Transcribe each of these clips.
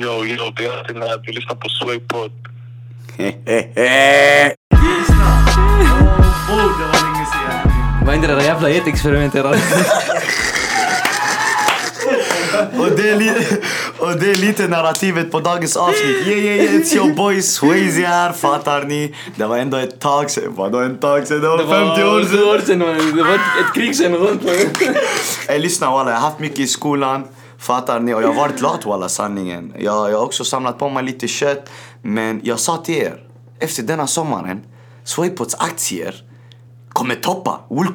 Yo, yo, det är alltid när vi lyssnar på Swaypod. Oh, det var länge sedan. Vad är det där jävla getexperimentet? Och det, är li- och det är lite narrativet på dagens avsnitt. Yeah, yeah, yeah, it's your boy Swayze här, fattar ni? Det var ändå ett tag sen. Vadå en tag sen? Det var 50 år sedan. år sedan. man. Det var ett, ett krig sen och sånt. Ey, lyssna walla, jag har haft mycket i skolan. Fattar ni? Och jag har varit lat walla, sanningen. Jag, jag har också samlat på mig lite kött. Men jag sa till er, efter denna sommaren, Swaypods aktier kommer toppa. Will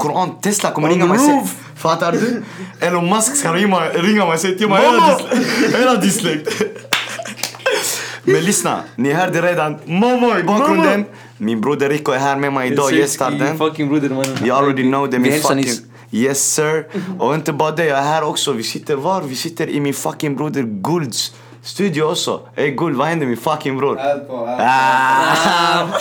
Tesla kommer ringa mig säga... Fattar du? Elon Musk ska ringa, ringa mig säga till mig hela hela dislekt. Men lyssna, ni hörde redan mamma i bakgrunden. Min broder Rico är här med mig idag, gästar den. You already know Vi min fucking... Yes sir. Och inte bara det, jag är här också. Vi sitter var? Vi sitter i min fucking broder Gulds studio också. Ey Guld, vad händer min fucking bror? Ah.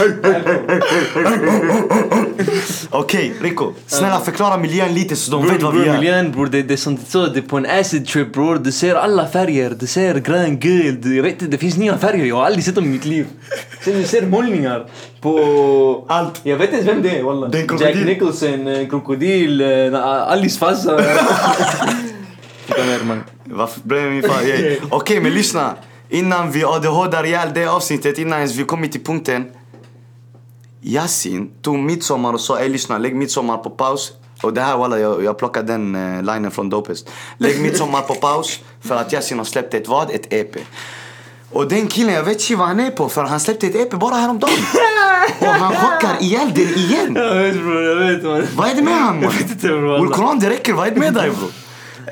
Okej, Rico. Snälla förklara miljön lite så de Bror, vet vad vi bror, gör. miljön bror, det, det är sånt så, det är på en acid trip bror. Du ser alla färger, du ser grön, gul, jag vet inte, det finns nya färger, jag har aldrig sett dem i mitt liv. Sen du ser målningar på... Allt. Jag vet inte vem det är walla. En krokodil. Jack Nicholson, krokodil, Alice farsa. Man. Varför blev min? Yeah. Okej, men lyssna. Innan vi ADHDar ihjäl det avsnittet, innan ens vi kommit till punkten. Yasin tog midsommar och sa ey lyssna, lägg midsommar på paus. Och det här walla, jag, jag plockade den uh, linen från Dopest. Lägg midsommar på paus för att Yasin har släppt ett vad? Ett EP. Och den killen, jag vet inte vad han är på för han släppte ett EP bara häromdagen. och han chockar ihjäl den igen. Jag vet bror, jag vet man. Vad är det med han man? vet inte, bror, Koran, det räcker. Vad är det med dig bro?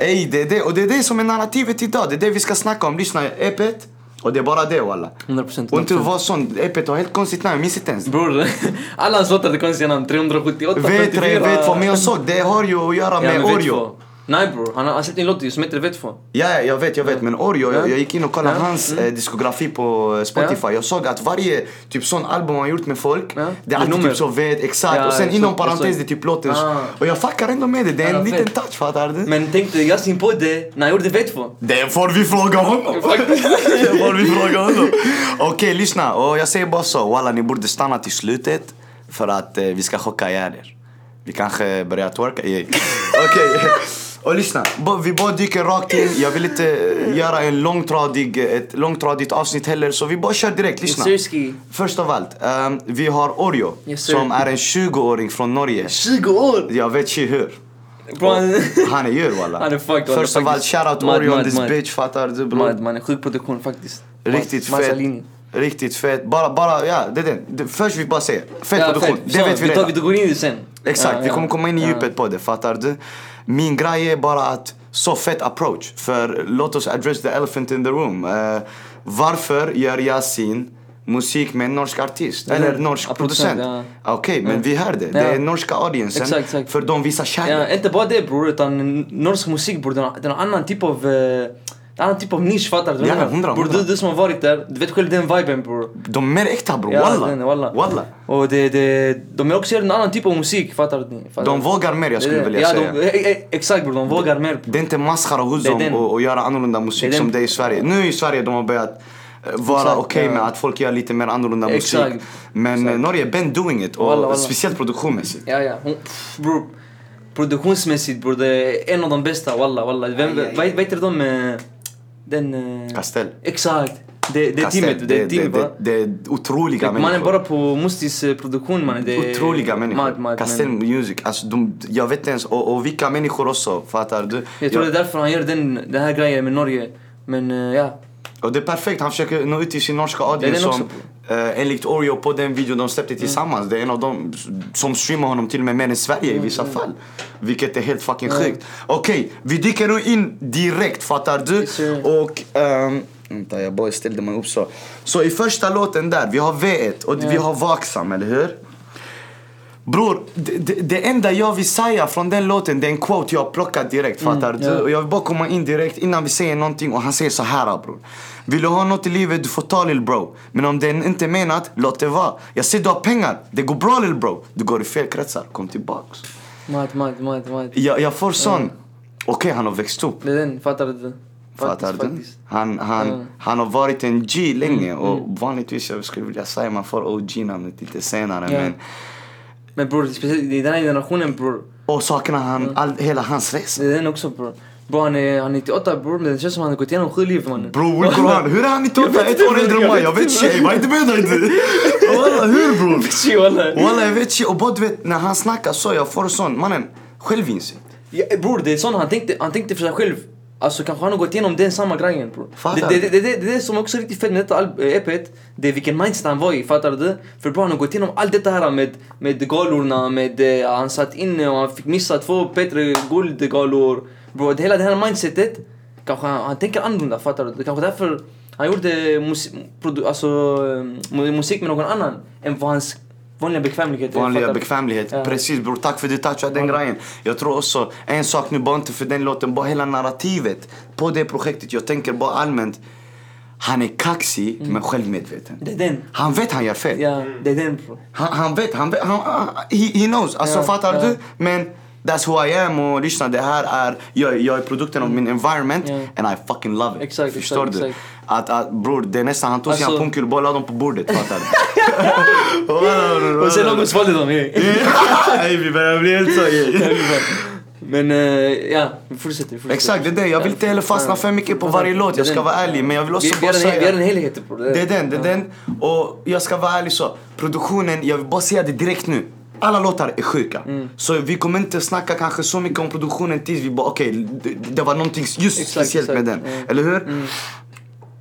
Ey, det är det. Och det är det som är narrativet idag. Det är det vi ska snacka om. Lyssna, epet. Och det är bara det walla. 100%. Och inte vara sån. Epet har helt konstigt namn. Jag minns inte ens. Bror, alla hans låtar hade konstiga namn. 378, Vet 54. det, vet vad. Men jag såg, det har ju att göra med Ja, Oreo. Nej bror, han har släppt en låt som heter Vetfå. Ja, ja, jag vet, jag vet. Men Oreo, jag, Ja. jag gick in och kollade Ja. hans eh, diskografi på eh, Spotify. Jag såg att varje typ sån album han gjort med folk, Ja. det är alltid Nummer. typ så vet, exakt. Ja, och sen inom parentes det är typ låten. Ah. Och jag fuckar ändå med det. Det är en liten touch, fattar du? Men tänkte Yasin på det när han gjorde Vetfå. Det får vi fråga honom. det får vi fråga honom. Okej, lyssna. Och jag säger bara så. Walla, ni borde stanna till slutet. För att eh, vi ska chocka ihjäl er. Vi kanske börjar twerka. Okej. Och lyssna, vi bara dyker rakt in. Jag vill inte eh, göra en långtradig, ett långtradigt avsnitt heller. Så vi bara kör direkt. Lyssna. Först av allt, ehm, vi har Oreo. Yes, som är en 20-åring från Norge. 20 år! Jag vet inte hur. Han... Är djur walla. Han är fucked, walla, Först av allt, shoutout Oreo on this mad. bitch. Fattar du bror? Mad, man sjuk produktion faktiskt. Riktigt Massa fett. Riktigt fett. Bara, bara, ja, det är det. Först vi bara säger, fett Ja, produktion. fett. Det vet vi redan. vi går in i det sen. Exakt, vi kommer komma in i djupet på det, fattar du? Min grej är bara att, så fett approach. För låt oss address the elephant in the room. Eh, varför gör Yasin musik med en norsk artist? Ja, Eller ja. norsk Ja, producent? producent, Okej, men vi hör det. Det Ja. är norska audiencen. Exakt, exakt. För de visar Ja, kärlek. inte bara det bror, utan norsk musik bror, den har, den har annan typ av... en annan typ av nisch, fattar du? Ja, hundra, Bror, hundra. du, du som har varit där, du vet själv den viben bror. De är mer äkta bror, Ja, walla. den- walla. walla. Och det, det, de är också en annan typ av musik, fattar du? Fattar De vågar mer, jag skulle Det- vilja ja, säga. De, eh, eh, exakt bror, de vågar mer. Det är inte maskara hos Det dem och, och göra annorlunda Det musik den. som det är i Sverige. Nu i Sverige de har börjat eh, vara Exakt, okej ja. med att folk gör lite mer annorlunda musik. Exakt. Men eh, Norge, been doing it. Och Walla, walla. speciellt produktionsmässigt. Ja, ja. Bror, produktionsmässigt bror, det är en av de bästa, walla, walla. Vem, Aj, aj, vad vad heter de? Eh, Den... eh, Castell. Exakt. Det, det är Castell, teamet, det det, teamet det, det är otroliga Man är människor. bara på Mustis eh, produktion mannen. Det Otroliga människor. Mad, men Music. Alltså, de, jag vet inte ens. Och, och vilka människor också. Fattar du? Jag tror Jag- det är därför han gör den, den här grejen med Norge. Men eh, ja. Och det är perfekt, han försöker nå ut till sin norska audience som eh, enligt Oreo på den videon de släppte tillsammans, det är en av dem som streamar honom till och med mer än Sverige i vissa fall. Vilket är helt fucking sjukt. Okej, vi dyker nu in direkt fattar du? Och ehm, vänta jag bara ställde mig upp så. Så i första låten där, vi har V1 och vi har Vaksam, eller hur? Bror, det, enda jag vill säga från den låten det är en quote jag har plockat direkt, fattar du? ja. Och jag vill bara komma in direkt innan vi säger någonting och han säger så här bror. Vill du ha något i livet, du får ta lill bro. Men om det inte är menat, låt det vara. Jag ser du har pengar, det går bra lill bro. Du går i fel kretsar, kom tillbaks. Mad, mad, mad, mad. Jag, jag får sån, okej han har växt upp. Det är den, fattar du? Fattar du? faktiskt. Han, han, Ja. han har varit en G länge Mm, och vanligtvis jag skulle vilja säga man får OG-namnet lite senare Ja. men Men bror, speciellt i den här generationen bror. och saknar han Mm. all, hela hans resa. Det är den också bror. Bror han är, han är 98 bror, men det känns som han har gått igenom sju liv mannen. Bro, hur går han? Hur är han inte Jag vet ett inte, år äldre än mig? Jag vet inte. vad inte med dig inte? Walla, hur bror? Walla jag vet tjej och bara du vet när han snackar så jag får sån, mannen, självinsikt. Ja, bror det är sån han tänkte, han tänkte för sig själv. Alltså kanske han har gått igenom den samma grejen bror. Det, det, det, det, det är det som också är riktigt fett med detta eh, EPet. Det är vilken mindset han var i, fattar du? För bror han har gått igenom allt detta här med, med galorna, med eh, han satt inne och han fick missa två Petre guldgalor. Bror hela det här mindsetet, kanske han, han tänker annorlunda, fattar du? Det kanske därför han gjorde mus, produ, alltså, eh, mu- musik med någon annan än vad hans vanliga bekvämlighet är, Vanliga bekvämlighet. Ja. Precis bror, tack för att du touchade den grejen. Jag tror också, en sak nu bara inte för den låten, bara hela narrativet på det projektet. Jag tänker bara allmänt. Han är kaxig men självmedveten. Det är den. Han vet han gör fel. Ja, det är den bror. Han, han vet, han vet, han, han, he, he knows. Alltså Ja, fattar ja. du? Men that's who I am och lyssna det här är, jag, jag är produkten av min environment Ja. and I fucking love it. Exakt, Förstår exakt, du? exakt. Att, att bror, det är nästan, han tog sina Alltså- pungkulor och bara la dem på bordet, fattar du? Och sen någon svalde dem. Nej, vi börjar bli helt så. yeah. Men eh, ja, fortsätter. Exakt, det är det. Jag vill inte heller fastna för mycket på varje låt, jag ska vara ärlig. Men jag vill också vi, bara en, vi är en säga... helhet bror. Det är den, det är den. Och jag ska vara ärlig så. Produktionen, jag vill bara säga det direkt nu. Alla låtar är sjuka. Mm. Så vi kommer inte snacka kanske så mycket om produktionen tills vi bara okej, det, det var någonting just Exakt, speciellt med exakt. den. Mm. Eller hur?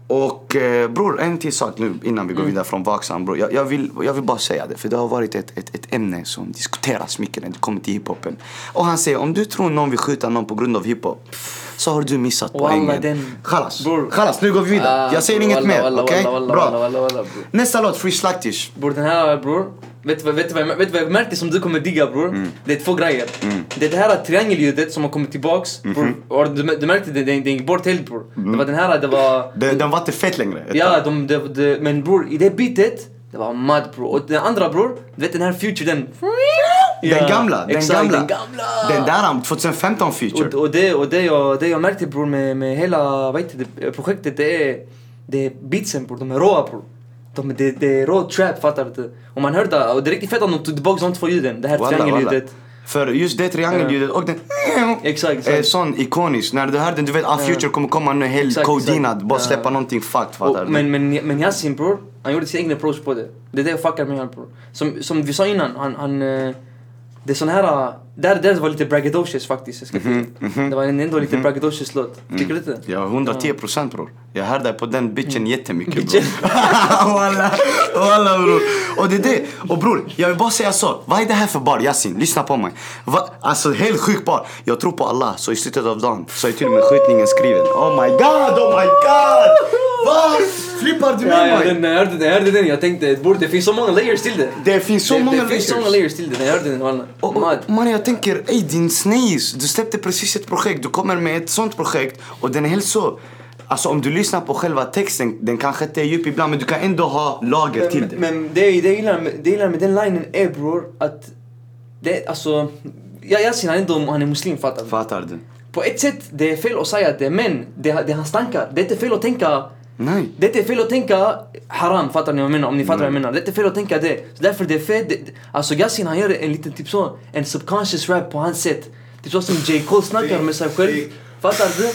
Och eh, bror, en till sak nu innan vi går Mm. vidare från Vaksam. Bror. Jag, jag, vill, jag vill bara säga det, för det har varit ett, ett, ett ämne som diskuteras mycket när det kommer till hiphopen. Och han säger, om du tror någon vill skjuta någon på grund av hiphop, så har du missat Wallah, poängen. den- Khalas, Bror. Khalas, nu går vi vidare. Ah, jag säger bror, inget mer, okej? wallah, Bra. bror. Nästa låt, Free Slaktish. Bror den här bror, vet du vet vet vad jag märkte som du kommer digga bror? Mm. Det är två grejer. Det är det här triangelljudet som har kommit tillbaks. Mhm. Bror, och du, du märkte det, den, gick bort helt bror. Det var den här, det var... Den, den var inte fett längre. Ja, de, de, de, men bror i det beatet, det var mad bror. Och den andra bror, du vet den här future den... Den gamla, den exakt, gamla. den gamla. Den där 2015 feature. Och, och, det, och det, jag, det jag märkte bror med, med hela vad heter det, projektet det är, det är beatsen bror, de är råa bror. De, det, det är rå trap fattar du? Och man hörde, och det är riktigt fett att de tog tillbaka de två ljuden. Det här triangelljudet. För just det triangelljudet och den... Exakt, exakt. Är sån ikonisk. När du hör den, du vet att Future kommer komma nu helt exakt. Bara Ja. släppa någonting fucked, fattar du? men, men, men Yasin bror, han gjorde sin egen approach på det. Det är det jag fuckar med honom bror. Som, som vi sa innan, han, han eh, det är sån här, där, där var lite braggadocious faktiskt. Jag ska Mhm, Det var en- ändå lite braggadocious låt. Tycker du inte? Ja, 110 procent bror. Jag hör dig på den bitchen jättemycket bror. Walla, walla bror. Och det är det. Och bror, jag vill bara säga så. Vad är det här för bar Yasin? Lyssna på mig. Va? Alltså helt sjuk bar. Jag tror på Allah, så i slutet av dagen så är till och med skjutningen skriven. Oh my god, oh my god! Va? Flippar du Ja, med ja, mig? den, jag, hörde, den, jag hörde den, jag tänkte bror det finns så många layers till det. Det finns så det, många det finns så layers. många layers till det, jag hörde den. Och, och, Mad. man, jag tänker, ey din snace, du släppte precis ett projekt, du kommer med ett sånt projekt och den är helt så... Alltså om du lyssnar på själva texten, den kanske inte är djup ibland men du kan ändå ha lager till det. Men, men det, det, jag gillar med, det jag gillar med den linen är bror att det alltså, jag, jag ser ändå han är muslim fattar du? Fattar du? På ett sätt, det är fel att säga det men det, det är hans tankar. Det är inte fel att tänka Nej. det är inte fel att tänka haram, fattar ni vad jag menar? Om ni fattar vad jag menar. Det är inte fel att tänka det. Så därför det är fel. Det, alltså Yasin han gör en liten typ så, en subconscious rap på hans sätt. Typ så som J. Cole snackar med sig själv. Fattar du?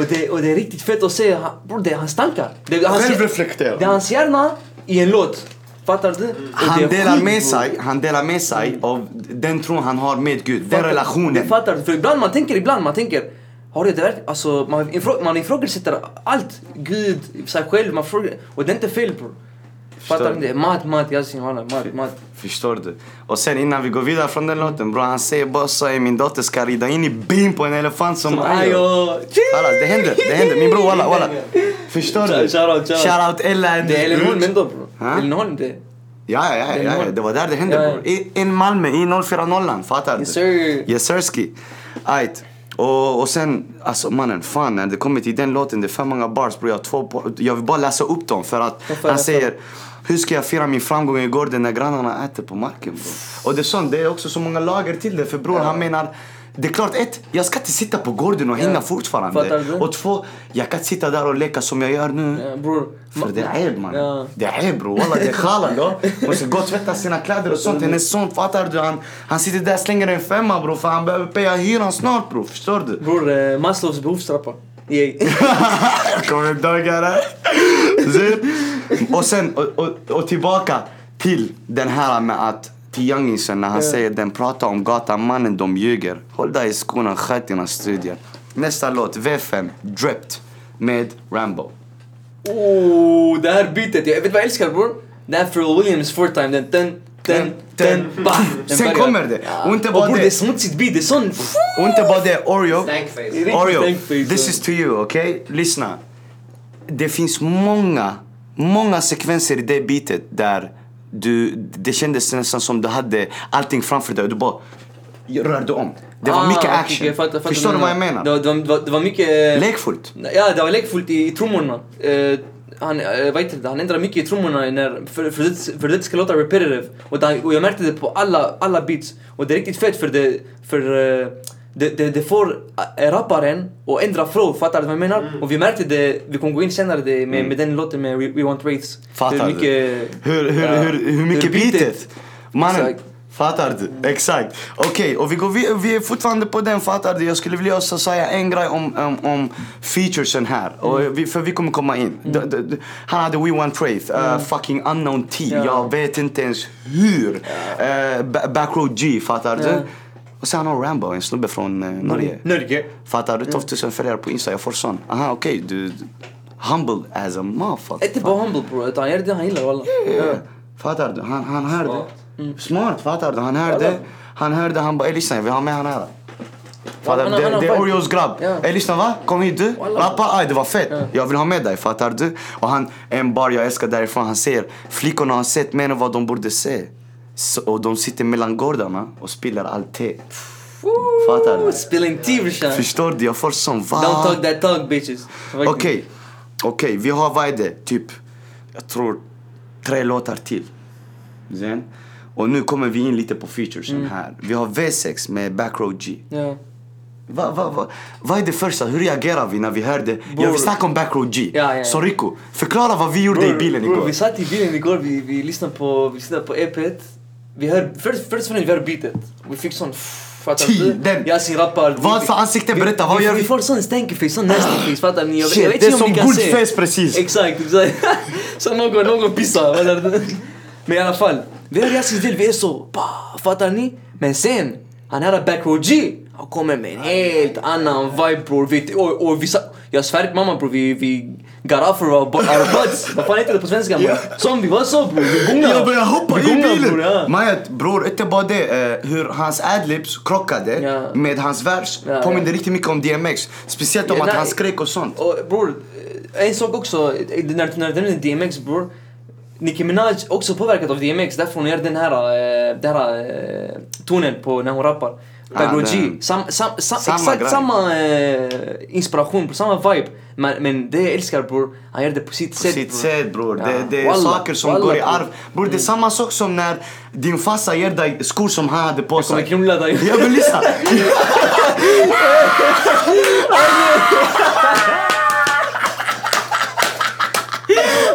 Och det, och det är riktigt fett att se, bror det är hans tankar. Det är hans, Självreflekterande. det är hans hjärna i en låt. Fattar du? Han delar med sig, han delar med sig av den tron han har med Gud, den relationen. Fattar du? För ibland man tänker, ibland man tänker har det verkligen, alltså man, ifrå, man ifrågasätter allt. Gud, sig själv, man frågar, och det är inte fel bror. Fattar du? Det mat, mat, Yasin walla, mat, mat. Förstår du? Och sen innan vi går vidare från den låten bror, han säger bara så min dotter ska rida in i bin på en elefant som Som Ayo. Alla, det händer, det händer. Min bror walla, walla. Förstår du? Shoutout, shoutout. Ella. Det är Ällenholm ändå bror. Ha? Ällenholm det. Ja, ja, ja, ja, det var där det hände bror. In Malmö, i 040 fattar du? Yes sir. Yes sirski. Ajt. Och, och sen, alltså mannen, fan när det kommer till den låten, det är för många bars bror. Jag, två jag vill bara läsa upp dem för att Varför han säger hur ska jag fira min framgång i gården när grannarna äter på marken bror? Och det är sånt, det är också så många lager till det för bror han menar Det är klart, ett, jag ska inte sitta på gården och Ja. hänga fortfarande. Fattar du? Och två, jag kan inte sitta där och leka som jag gör nu. Ja, bror. För det är eb man. Ja. Det är eb bror. Walla det är khalan då. Måste gå och tvätta sina kläder och sånt. Hennes son fattar du. Han, han sitter där och slänger en femma bror. För han behöver paya hyran snart bror. Förstår du? Bror, eh, Maslows behovstrappa. Jag kommer ihåg det. Och sen, och, och, och tillbaka till den här med att till youngisen när han säger den pratar om gatan, mannen de ljuger. Håll dig i skorna, sköt dina studier. Nästa låt, V5, Dripped med Rambo. Oh, det här beatet. Jag vet vad jag älskar bror? Det här Pharrell Williams fourth time. Den, den, den, den, bam. Den Sen kommer det. Och inte bara det. det är smutsigt beat. Det är sån... Och inte bara det, Oreo. Oreo, this is to you, okej? Lyssna. Det finns många, många sekvenser i det beatet där du, det kändes nästan som du hade allting framför dig och du bara rörde om. Det var Ah, mycket action. okej, jag fattar- fattar Förstår du vad jag menar? Det var, det var, det var, det mycket... Lekfullt. Ja, det var lekfullt i, i trummorna. Eh, han, eh, vad heter det, han ändrar mycket i trummorna när, för, för, det, för det ska låta repetitive. Och, där, och jag märkte det på alla, alla beats. Och det är riktigt fett för det, för eh, det, det, det får eh, rapparen att ändra flow, fattar du vad jag menar? Mm. Och vi märkte det, vi kommer gå in senare det, med, med den låten med We, We Want Rates. Fattar hur du? Hur, hur, ja, hur, hur mycket beatet? Mannen, Exakt. fattar du? Exakt. Okej, och vi, går, vi, vi är fortfarande på den, fattar du? Jag skulle vilja också säga en grej om, om, om featuresen här. Och Mm. vi, för vi kommer komma in. D- d- d- han hade We Want Wraith, uh, fucking unknown T. Mm. Ja. Jag vet inte ens hur. Uh, ba- Backroad G, fattar du? Och sen har han Rambo, en snubbe från uh, Norge. Norge. Fattar du? 12 000 följare på Insta, jag får sån. Aha, okej, du... Humble as a motherfucker. Inte bara humble bror, utan jag är det han gillar walla. Fattar du? Han, han hörde. Smart. Smart, fattar du? Han hörde. Han hörde, han bara, "Ey, lyssna jag vill ha med han här. Fattar Han- du? han Det, är. Oreos grabb. Ey lyssna va? Kom hit du. Rappa, aj det var fett. Ja. Jag vill ha med dig, fattar du? Och han, en bar jag älskar därifrån, han säger flickorna har sett mer än vad de borde se. Så, och de sitter mellan gårdarna och spiller allt te. Fattar du? Spilling tea brorsan. Förstår du? Jag får sån va? Don't talk that talk bitches. Okej, okej, vi har vad är det? Typ, jag tror tre låtar till. Sen. Och nu kommer vi in lite på featuresen Mm. här. Vi har V6 med Backroad G. Ja. Va, va, va, vad är det första? Hur reagerar vi när vi hörde? Jag Bror. vill snacka om Backroad G. Ja, ja, ja. Så Rico, förklara vad vi gjorde i bilen igår. vi satt i bilen igår, vi, vi lyssnade på, vi lyssnade på EPet. Vi hör, först, först och främst vi hörde beatet. Vi fick sån... Fattar du? Yasin rappar. Vad för ansikte? Berätta, vad gör vi? vi? får sån stanky face, sån nasty face. Fattar ni? Jag, Shit, jag vet det är inte om som ni kan se. Goldface precis. Exakt, exakt. så någon, någon pissar. Men i alla fall. Vi hör Yasin del, vi är så... Bah, fattar ni? Men sen, han här Backroad G. Han kommer med en helt annan vibe bror. Och, och vi jag svär mamma bror, vi, vi got off our, our butts. Vad fan heter det på svenska? Yeah. Vi var så bror, vi gungade. Jag började hoppa i bilen! bror, ja. Majet, bror, inte bara det. eh, hur hans adlibs krockade Ja. med hans vers Ja, påminner ja. riktigt mycket om DMX. Speciellt om Ja, att han skrek och sånt. Och bror, en sak också, eh, när, när du nämnde DMX bror. Nicki Minaj också påverkad av DMX, därför hon gör den här, eh, den här eh, tonen på när hon rappar. Den. sam, sam, sam, Samma exakt grej. samma eh, inspiration, på samma vibe. Men, men det jag älskar bror, han gör det på sitt På sätt sitt bror. sätt bror. Ja. Det, det är Wallah, saker som wallah, går i arv. Bror det är samma sak som när din farsa ger dig skor som han hade på Jag kommer sig. knulla dig. Ja men lyssna.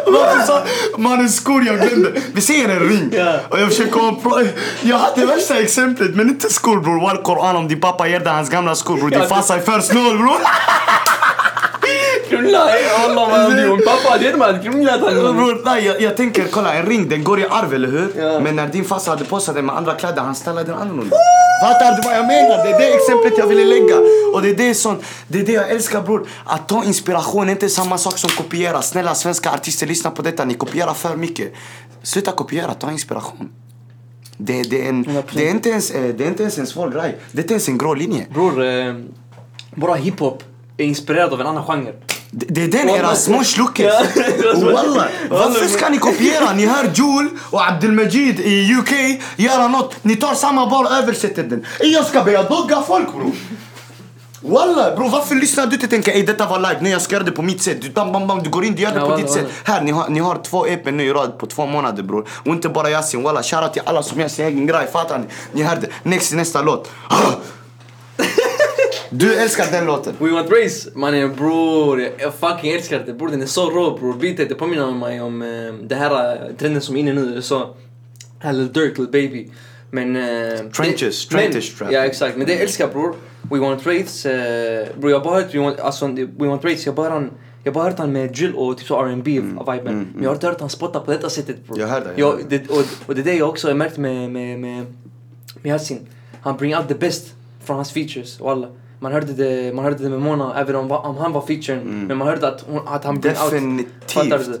Varför sa mannen skor jag glömde? Vi säger en ring. Ja. Och jag försöker komma på... Jag hade värsta exemplet men inte skor bror. Wal Koran om din pappa ger dig hans gamla skor bror. Din farsa är för snål bror. Knulla, wallah man. Min pappa hade gett mig att knulla. Bror, nej, jag, jag tänker, kolla en ring den går i arv eller hur? Ja. Men när din farsa hade på sig den med andra kläder, han ställde den annorlunda. Fattar du vad jag menar? Det är det exemplet jag ville lägga. Och det är det, som, det, är det jag älskar bror. Att ta inspiration är inte samma sak som kopiera. Snälla svenska artister, lyssna på detta. Ni kopierar för mycket. Sluta kopiera, ta inspiration. Det, det, är, en, 100%. det, är inte ens, eh, det är inte ens en svår grej. Det är inte ens en grå linje. Bror, eh, bara hiphop är inspirerad av en annan genre. Det, är den Wallah. era små sluckes. Ja. Wallah. Varför ska ni kopiera? Ni hör Jul och Abdelmajid i UK göra något. Ni tar samma bar och översätter den. Jag ska börja dogga folk bror. Wallah bror varför lyssnar du inte och tänker ey detta var live, nej jag ska göra det på mitt sätt. Du, bam, bam, bam, du går in, du gör det Ja, på ditt sätt. Här, ni har, ni har två EP nu i rad på två månader bror. Och inte bara Yasin, wallah. Shoutout till alla som gör sin egen grej, fattar ni? Ni hörde. Next, nästa låt. Du älskar den låten. We want race, mannen bror, jag, fucking älskar det bror, den är så rå bror. Beatet det påminner mig om eh, det här eh, trenden som är inne nu i USA. Här Lil Durk, Lil Baby. Men... eh, Trenches, det- trenches trap. Ja exakt, men det älskar bror. We want race, uh, bror jag har bara hört We want, alltså, We want race, jag bara jag har bara hört han med drill och typ så R&B viben. Men jag har inte hört han spotta på detta sättet bror. Mm, Jag hör det, jag hör Jag, det och, och det är det jag också har märkt med, med, med, med Yasin. Han bring out the best från hans features och alla. Man hörde det, man hörde det med Mona även om, om han var featuren. Men man hörde att, hon, att han? Definitivt.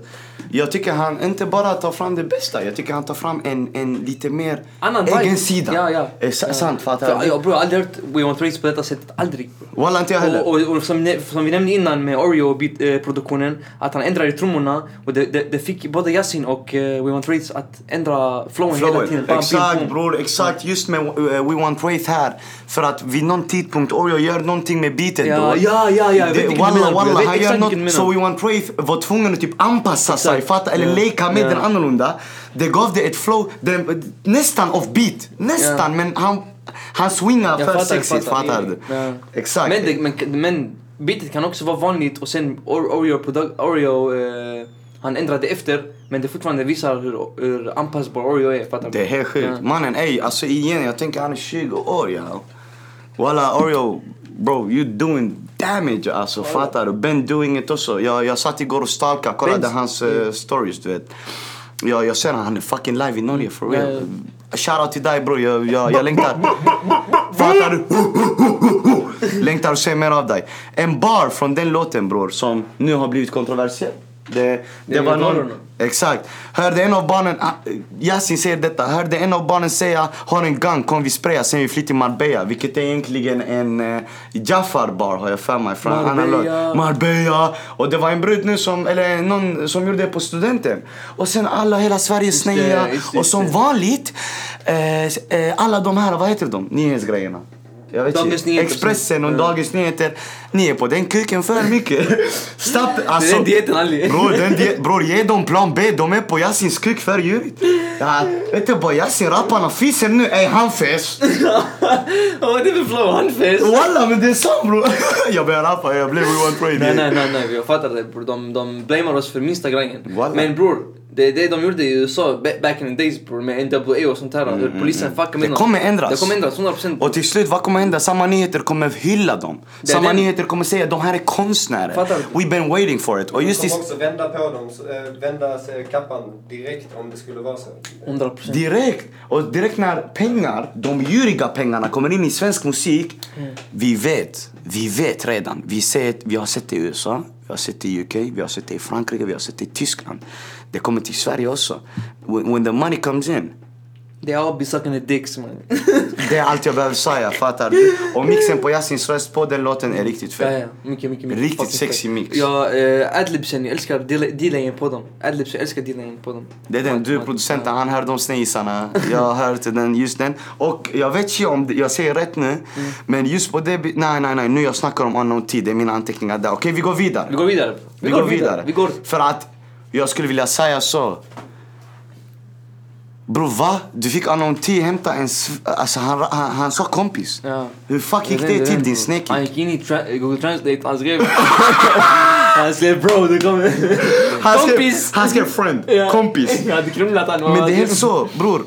Jag tycker han inte bara tar fram det bästa, jag tycker han tar fram en, en lite mer Annan egen vibe. sida. Ja, ja. Eh, sa- Sant, fattar du? jag, har aldrig hört We Want Race på detta sättet. Aldrig. Walla inte jag heller. Och, och, och som, som vi nämnde innan med Oreo-produktionen, att han ändrade trummorna och det, det, det fick både Yasin och eh, We Want Race att ändra flowen hela Flowen. tiden. Bam, Exakt bror, exakt just med eh, We Want Wraith här. För att vid någon tidpunkt Oreo gör någonting med beatet Ja, då. ja, ja, ja, jag vet Det- Walla walla, han gör något så. We Want Wraith var tvungen att typ anpassa sig, Exakt. fatta? Eller Ja. leka med Ja. den annorlunda. Det gav det ett flow, den, nästan off beat. Nästan, Ja. men han, han swingar för fattar, sexigt, fattar. du? Ja. Exakt. Men, det, men, men beatet kan också vara vanligt och sen Or- Oreo, produ- Oreo eh, han ändrade efter men det fortfarande visar hur, hur anpassbar Oreo är. Fattar? Det är helt sjukt. Ja. Mannen ey, alltså igen jag tänker han är 20 år ja. Walla Oreo, bro you doing damage alltså fattar du? Ben doing it också. Jag, jag satt igår och stalkade, kollade Ben's- hans eh, stories du vet. Jag, jag ser han, han är fucking live i Norge for real. Shoutout till dig bror, jag, jag, jag längtar. fattar du? längtar att se mer av dig. En bar från den låten bror som nu har blivit kontroversiell. Det, det, Det var någon. Exakt. Hörde en av barnen, ah, Yasin säger detta, hörde en av barnen säga har en gun, kom vi spraya, sen vi flyr till Marbella. Vilket är egentligen en eh, Jafar bar har jag för mig. Från Marbella. Marbella. Och det var en brud nu som, eller någon som gjorde det på studenten. Och sen alla, hela Sverige det, Och som vanligt, eh, eh, alla de här, vad heter de? Nyhetsgrejerna. Jag vet Dagens inte. Expressen och Ja. Dagens Nyheter. Ni är på den kuken för mycket. Stopp. Alltså, den dieten, Ali. Bror, den diet, bror, ge dem plan B. De är på Yasins kuk för djurigt. Ja, vet du vad Yasin rapparna fiser nu? Ey han fes. Vad är det för flow? Handfest? Walla men det är sant bror. jag börjar rappa, jag blev Want Pray. Nej, nej, nej, nej, jag fattar det bror. De, de blamear oss för minsta grejen. Men bror, det är det de gjorde i USA ba- back in the days bror med NWA och sånt här. hur polisen fuckar med Mm, Det kommer ändras. Det kommer ändras, 100%. Och till slut, vad kommer hända? Samma nyheter kommer hylla dem. Det Samma den- nyheter kommer säga de här är konstnärer. Fattar du? We've been waiting for it. Och De just i, kommer också vända på dem, eh, vända kappan direkt om det skulle vara så. 100%. direkt. Och direkt när pengar, de djuriga pengarna kommer in i svensk musik. Vi vet, vi vet redan. Vi, ser, vi har sett det i USA, vi har sett det i UK, vi har sett det i Frankrike, vi har sett det i Tyskland. Det kommer till Sverige också. When, when the money comes in. Är all be sucking the dicks man. Det är allt jag behöver säga, fattar du? Och mixen på Yasins röst på den låten är riktigt Ja, fet. ja. Mycket, mycket, mycket. Riktigt fett. mix. Ja, uh, adlibsen, jag älskar delayen på dem. Adlibsen, jag älskar delayen på dem. Det är den, du är producenten, han hör de sneisarna. Jag har hört den, just den. Och jag vet inte om jag säger rätt nu. Men just på det, nej nej nej, nu jag snackar om unknown tid, det är mina anteckningar där. Okej vi går vidare. Vi går vidare. Vi går vidare. Vi går. För att jag skulle vilja säga så. Bror va? Du fick unknown tid hämta en, alltså han, han, han sa kompis. Ja. Hur fuck gick det till din snake? Han gick in i tra- Google Translate, han skrev... han skrev bro, det kommer... Han skrev, Kompis! han skrev friend, Ja. kompis. Jag hade krumlat han. Men det är helt så, bror.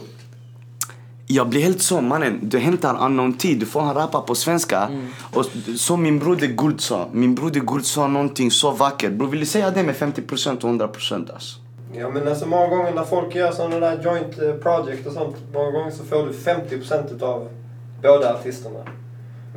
Jag blir helt så, mannen. Du hämtar unknown tid, du får han rappa på svenska. Mm. Och som min broder Guld sa, min broder Guld sa någonting så vackert. Bror vill du säga det med 50% och 100% alltså? Ja men alltså många gånger när folk gör sådana där joint eh, project och sånt, många gånger så får du 50% utav båda artisterna.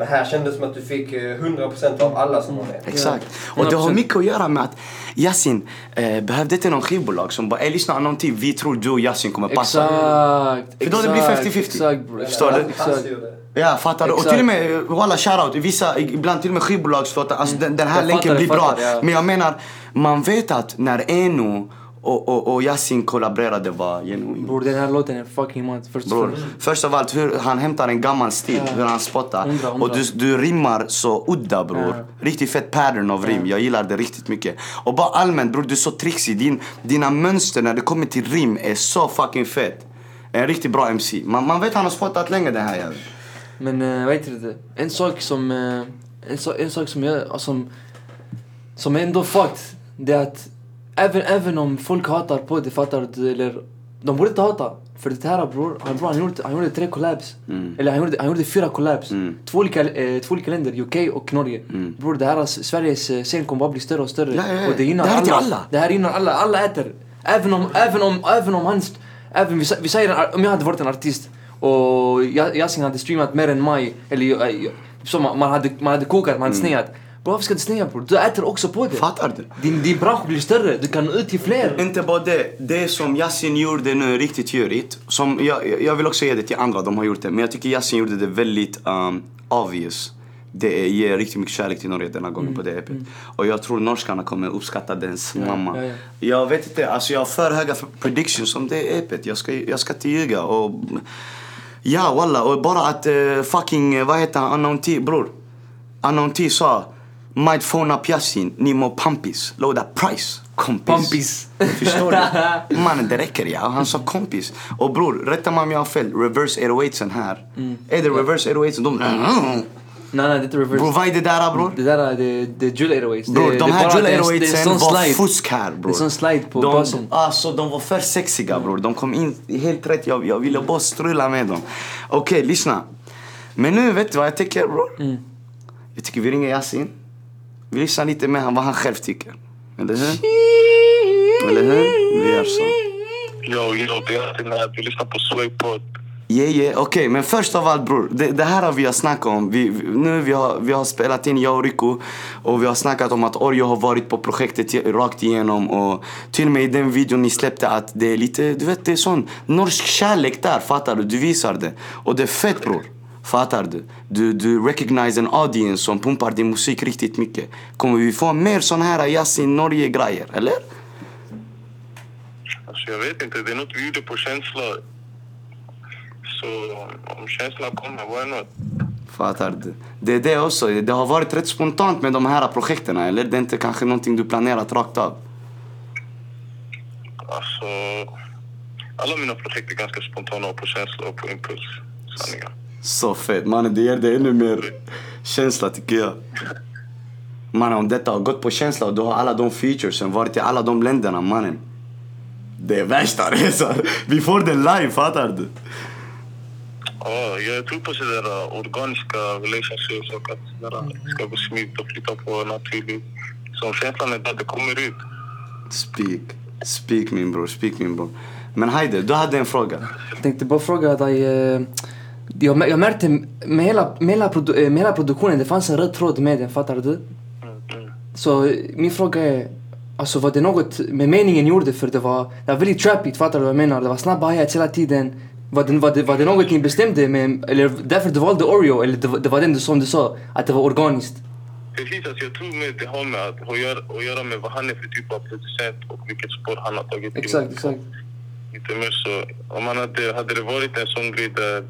Men här kändes det som att du fick eh, 100% av alla som var med. Exakt. Ja. Och det har 100%. mycket att göra med att Yasin eh, behövde inte någon skivbolag som bara, lyssna tid, vi tror du och Yasin kommer passa. Exakt. För då det blir exakt, 50-50. Exakt bror. Förstår du? Exakt. Ja, fattar du? Och Exakt. till och med, eh, walla shoutout, vissa, ibland till och med skivbolagslåtar, alltså den, den här Jag länken fattar, blir bra. Men jag menar, man vet att när Eno och, och, och Yasin kollaborerade var genuint. Bror den här låten är fucking mad. Först Bror, först av allt hur han hämtar en gammal stil, Ja. hur han spottar. Hundra, hundra. Och du, du rimmar så udda bror. Ja. Riktigt fett pattern av rim, jag gillar det riktigt mycket. Och bara allmänt bror, du är så trixig. Din, dina mönster när det kommer till rim är så fucking fett. En riktigt bra MC. Man, man vet han har spottat länge den här jäveln. Men uh, vad heter det? En sak som... eh, en, sak- en sak som jag, som, som är ändå fucked, det är att även, även om folk hatar på det, fattar du? Eller, de borde inte hata. För det här bror, han, bror, han, gjorde, han gjorde tre collabs. Eller han gjorde, han gjorde fyra collabs. Mm. Två, olika, eh, två olika länder, UK och Norge. Bror, det här, Sveriges eh, scen kommer bara bli större och större. Ja, ja, ja. Och det gynnar Det här är till alla. alla. Det här gynnar alla. Alla äter. Även om, även om, även om han... Även, vi, vi säger, om jag hade varit en artist och Ya- Yasin hade streamat mer än mig, eller eh, så man, man, hade, man hade kokat, man hade sneat. Bro, varför ska du snea bror? Du äter också på det. Fattar du? Din, din bransch blir större, du kan nå ut till fler. Inte bara det, det som Yasin gjorde nu är riktigt görigt. Som jag, jag vill också ge det till andra, de har gjort det. Men jag tycker Yasin gjorde det väldigt um, obvious. Det ger riktigt mycket kärlek till Norge denna gången på det EPet. Och jag tror norskarna kommer uppskatta dens mamma. ja, ja. Jag vet inte, alltså jag har för höga predictions om det EPet. Jag ska, jag ska inte ljuga. Och, ja walla, och bara att eh, fucking, vad heter han, Unknown T, bror. T sa Might phone up Yasin, ni må pampis, låda price, kompis. Pampis. Förstår du? Mannen det räcker ja, han sa kompis. Och bror, rätta mig om jag har fel, reverse 808 här. Är det reverse 808 De... Nej nej, det är inte reverse. Bror vad är det där bror? Det där är det, det är Jewel 808. Bror de här 808 sån var slide. fusk här bror. Det är sån slide på de, basen. Alltså de var för sexiga bror. De kom in helt rätt. Jag, jag ville bara strula med dem. Okej, lyssna. Men nu vet du vad jag tycker bror? Mm. Jag tycker vi ringer Yasin. Vi lyssnar lite med han vad han själv tycker. Eller hur? Eller hur? Vi gör så. Yo, yo, det är. Du lyssnar på Swaypod. Yeah, yeah. Okej, men först av allt bror. Det, det här har vi har snackat om. Vi, vi- nu vi har, vi har spelat in, jag och Rico. Och vi har snackat om att Orjo har varit på projektet rakt igenom. Och till och med i den videon ni släppte att det är lite, du vet det är sån norsk kärlek där. Fattar du? Du visar det. Och det är fett bror. Fattar du? Du, du recognize en audience som pumpar din musik riktigt mycket. Kommer vi få mer sån här Yasin Norge-grejer, eller? Alltså jag vet inte, det är något vi gjorde på känsla. Så om känslan kommer, why not? Fattar du? Det är det också. Det har varit rätt spontant med de här projekten, eller? Det är inte kanske någonting du planerat rakt av? Alltså, alla mina projekt är ganska spontana och på känsla och på impuls. Sanningen. Så fett. Mannen, det ger det ännu mer känsla tycker jag. Mannen, om detta har gått på känsla och du har alla de featuresen, varit i alla de länderna, mannen. Det är värsta resan. Vi får den live, fattar du? Ja, jag tror på sådär uh, organiska relationships och att det ska gå smidigt och flytta på naturligt. Så känslan är där, det kommer ut. Speak. Speak min bror, speak min bror. Men Haider, du hade en fråga. Jag tänkte bara fråga dig. Eh, jag, jag märkte med hela, med, hela produ- eh, med hela produktionen, det fanns en röd tråd med den, fattar du? Så eh, min fråga är, alltså var det något med meningen gjorde? För det var, det var väldigt trappigt, fattar du vad jag menar? Det var snabba hi hela tiden. Var det, var, det, var det något ni bestämde med, eller därför du valde Oreo? Eller det, var- det var den som du sa, att det var organiskt? Precis, alltså jag tror med det har med att, att, göra, att göra med vad han är för typ av producent och vilket spår han har tagit. Exakt, exakt. Lite mer så. Om han hade, hade det varit en sån grej där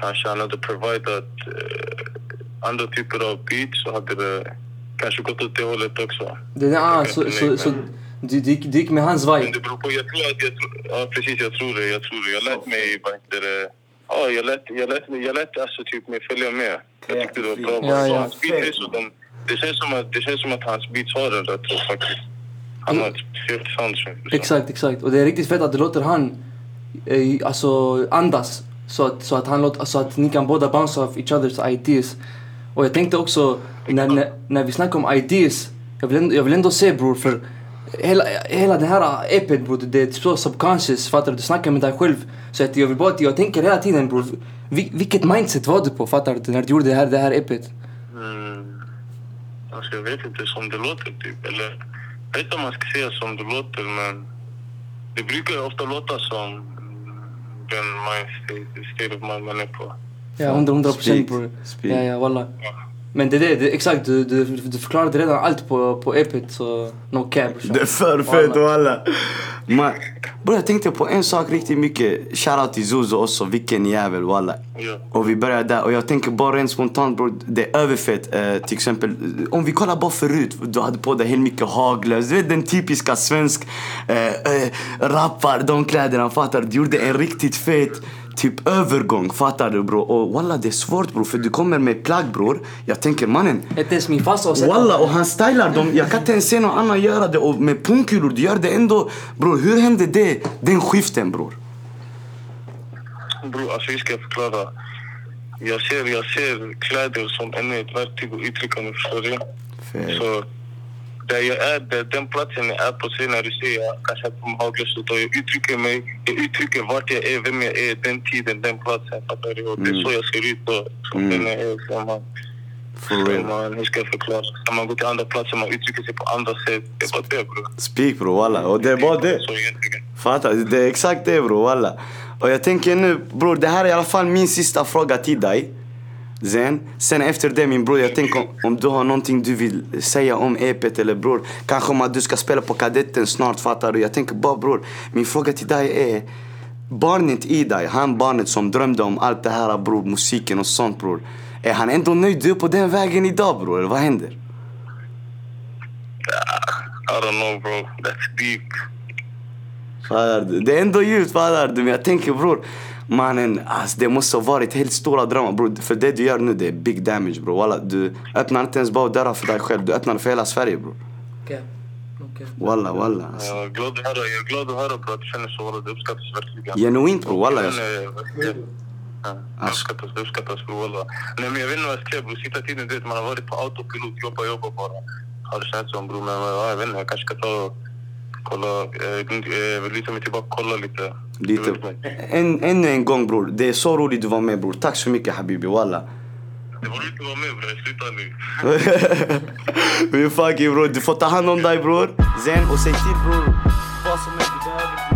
kanske han hade providat eh, andra typer av beats så hade det kanske gått åt det hållet också. Det, där, ah, så, så, så du, du, du gick med hans Men vibe? det beror på, jag tror att jag ja precis jag tror det, jag tror det. Jag lät mig, vad heter det, ja jag lät, jag lät, jag lät alltså typ mig följa med. Jag tyckte det var bra. Ja, ja. Hans beats är så, de, det, känns som att, det känns som att hans beats har en rätt faktiskt. Han har ett speciellt sound som jag förstår. Exakt, exakt. Och det är riktigt fett att du låter han eh, alltså andas. Så att, så, att han låt, så att ni kan båda bounce off each other's ideas. Och jag tänkte också, när, när, när vi snackar om ideas, jag vill, ändå, jag vill ändå se bror, för hela, hela den här äh, EPet bror, det är så subconscious, fattar du? Du snackar med dig själv. Så att jag vill bara, att jag tänker hela tiden bror, vil, vilket mindset var du på, fattar du? När du gjorde det här, det här EPet. Mm. Alltså jag vet inte som det låter typ. Eller jag vet inte om man ska säga som det låter men det brukar ju ofta låta som den mind state, state of mind man är på. Ja, hundra, hundra procent Men det är det, det exakt, du, du, du förklarade redan allt på, på EPet så no cap. Det är för fett walla. Man, bror jag tänkte på en sak riktigt mycket. Shoutout till Zuzu också, vilken jävel walla. Och vi börjar där och jag tänker bara rent spontant bror, det är överfett. Eh, till exempel, om vi kollar bara förut, du hade på dig helt mycket haglös. Du vet den typiska svensk eh, eh, rappar, de kläderna fattar du? Du gjorde en riktigt fet typ övergång, fattar du bror? Och walla det är svårt bror, för du kommer med plagg bror. Jag tänker mannen, Inte ens min farsa har sett Walla, och han stylar dem. Jag kan inte ens se någon annan göra det. Och med pungkulor, du gör det ändå. Bror, hur hände det? Den skiften bror. Bror, alltså hur ska jag förklara? Jag ser, jag ser kläder som ännu ett verktyg att uttrycka mig, förstår du? Så där jag är, där, den platsen jag är på sen när du ser jag kanske att på hagelslott och jag uttrycker mig, jag uttrycker vart jag är, vem jag är, den tiden, den platsen, fattar du? Det är så jag ser ut då, som Mm. den jag är. Så man, For real. man, hur ska jag förklara? När man går till andra platser, man uttrycker sig på andra sätt. Det är bara det bror. Speak bror, walla. Och det är bara det. Fattar? Det är exakt det bror, walla. Och jag tänker nu, bror, det här är i alla fall min sista fråga till dig. Sen, sen efter det min bror, jag tänker om, om du har någonting du vill säga om EPet eller bror. Kanske om att du ska spela på kadetten snart, fattar du? Jag tänker bara bror, min fråga till dig är Barnet i dig, han barnet som drömde om allt det här bror, musiken och sånt bror. Är han ändå nöjd du är på den vägen idag bror, eller vad händer? I don't know bro, that's deep. Fattar du? Det är ändå djupt fattar du, men jag tänker bror Mannen, alltså, det måste ha varit helt stora drömmar bror. För det du gör nu det är big damage bror. Walla, du öppnar inte ens bara dörrar för dig själv, du öppnar för hela Sverige bror. Okej. Okej. Walla walla. Alltså. Jag är glad att höra, jag är glad att höra bro, att du känner så. walla. Det uppskattas verkligen. Genuint bror, walla. Jag... Ja, det uppskattas, det uppskattas bror walla. Nej men jag vet inte vad jag ska säga bror. Sista tiden du vet, man har varit på autopilot, jobba, jobba bara. Har det känts som bror. Men ja, jag vet inte, jag kanske ska ta kolla, eh, eh, luta mig tillbaka kolla lite. Lite. Du. En, ännu en gång bror, det är så roligt du var med bror. Tack så mycket habibi, walla. Det var roligt att vara med bror, jag slutar nu. Vi fucking bror, du får ta hand om dig bror. Zen och säg till bror vad som är